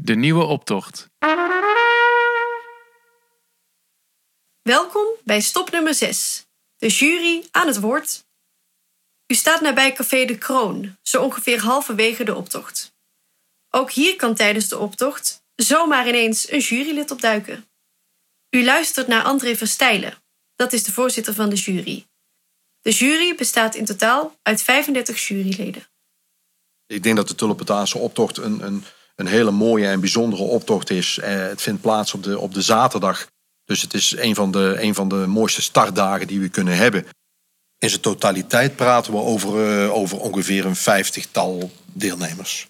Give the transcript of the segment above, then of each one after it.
De nieuwe optocht. Welkom bij stop nummer 6. De jury aan het woord. U staat nabij Café de Kroon, zo ongeveer halverwege de optocht. Ook hier kan tijdens de optocht zomaar ineens een jurylid opduiken. U luistert naar André Verstijlen, dat is de voorzitter van de jury. De jury bestaat in totaal uit 35 juryleden. Ik denk dat de Tulpentaanse optocht een, een, een hele mooie en bijzondere optocht is. Eh, het vindt plaats op de, op de zaterdag. Dus het is een van, de, een van de mooiste startdagen die we kunnen hebben. In zijn totaliteit praten we over, uh, over ongeveer een vijftigtal deelnemers.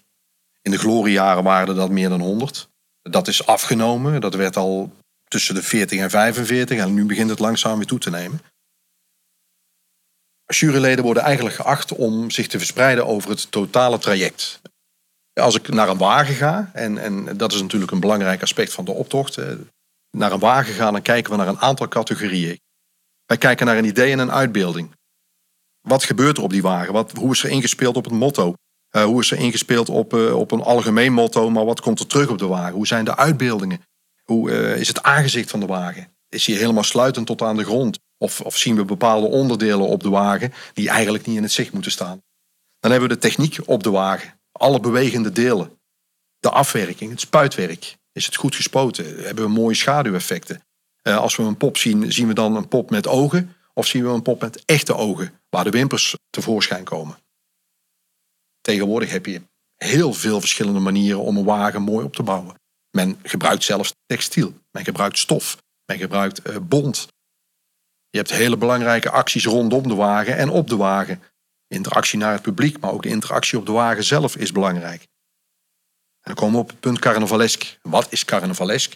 In de gloriejaren waren er dat meer dan 100. Dat is afgenomen. Dat werd al tussen de 40 en 45 en nu begint het langzaam weer toe te nemen. Juryleden worden eigenlijk geacht om zich te verspreiden over het totale traject. Als ik naar een wagen ga, en, en dat is natuurlijk een belangrijk aspect van de optocht, naar een wagen ga, dan kijken we naar een aantal categorieën. Wij kijken naar een idee en een uitbeelding. Wat gebeurt er op die wagen? Wat, hoe is er ingespeeld op het motto? Uh, hoe is er ingespeeld op, uh, op een algemeen motto, maar wat komt er terug op de wagen? Hoe zijn de uitbeeldingen? Hoe uh, is het aangezicht van de wagen? Is hij helemaal sluitend tot aan de grond? Of, of zien we bepaalde onderdelen op de wagen die eigenlijk niet in het zicht moeten staan? Dan hebben we de techniek op de wagen. Alle bewegende delen. De afwerking, het spuitwerk. Is het goed gespoten? Hebben we mooie schaduweffecten? als we een pop zien, zien we dan een pop met ogen? Of zien we een pop met echte ogen, waar de wimpers tevoorschijn komen? Tegenwoordig heb je heel veel verschillende manieren om een wagen mooi op te bouwen. Men gebruikt zelfs textiel, men gebruikt stof, men gebruikt uh, bont. Je hebt hele belangrijke acties rondom de wagen en op de wagen. Interactie naar het publiek, maar ook de interactie op de wagen zelf is belangrijk. En dan komen we op het punt carnavalesk. Wat is carnavalesk?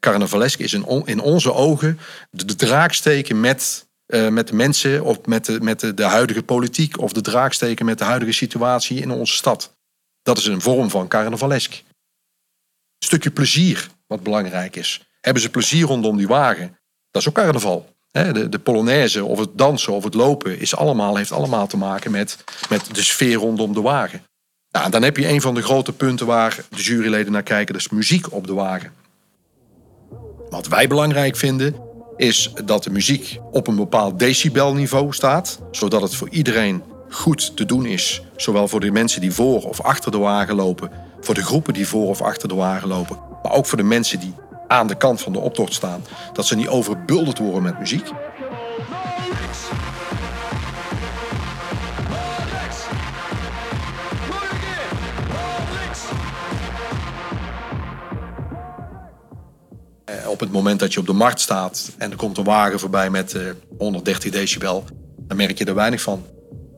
Carnavalesk is in, in onze ogen de, draaksteken met uh, met de mensen of met, de, met de, de, huidige politiek of de draaksteken met de huidige situatie in onze stad. Dat is een vorm van carnavalesk. Een stukje plezier, wat belangrijk is. Hebben ze plezier rondom die wagen? Dat is ook carnaval. De, de Polonaise of het dansen of het lopen is allemaal, heeft allemaal te maken met, met de sfeer rondom de wagen. Dan heb je een van de grote punten waar de juryleden naar kijken, is muziek op de wagen. Wat wij belangrijk vinden, is dat de muziek op een bepaald decibelniveau staat, zodat het voor iedereen goed te doen is. Zowel voor de mensen die voor of achter de wagen lopen, voor de groepen die voor of achter de wagen lopen, maar ook voor de mensen die aan de kant van de optocht staan, dat ze niet overbulderd worden met muziek. op het moment dat je op de markt staat en er komt een wagen voorbij met 130 decibel, dan merk je er weinig van.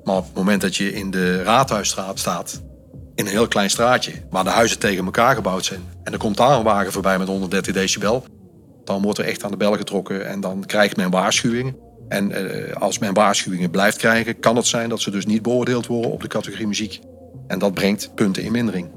Maar op het moment dat je in de Raadhuisstraat staat, in een heel klein straatje, waar de huizen tegen elkaar gebouwd zijn, en er komt daar een wagen voorbij met 130 decibel, dan wordt er echt aan de bel getrokken en dan krijgt men waarschuwingen. En eh, als men waarschuwingen blijft krijgen, kan het zijn dat ze dus niet beoordeeld worden op de categorie muziek. En dat brengt punten in mindering.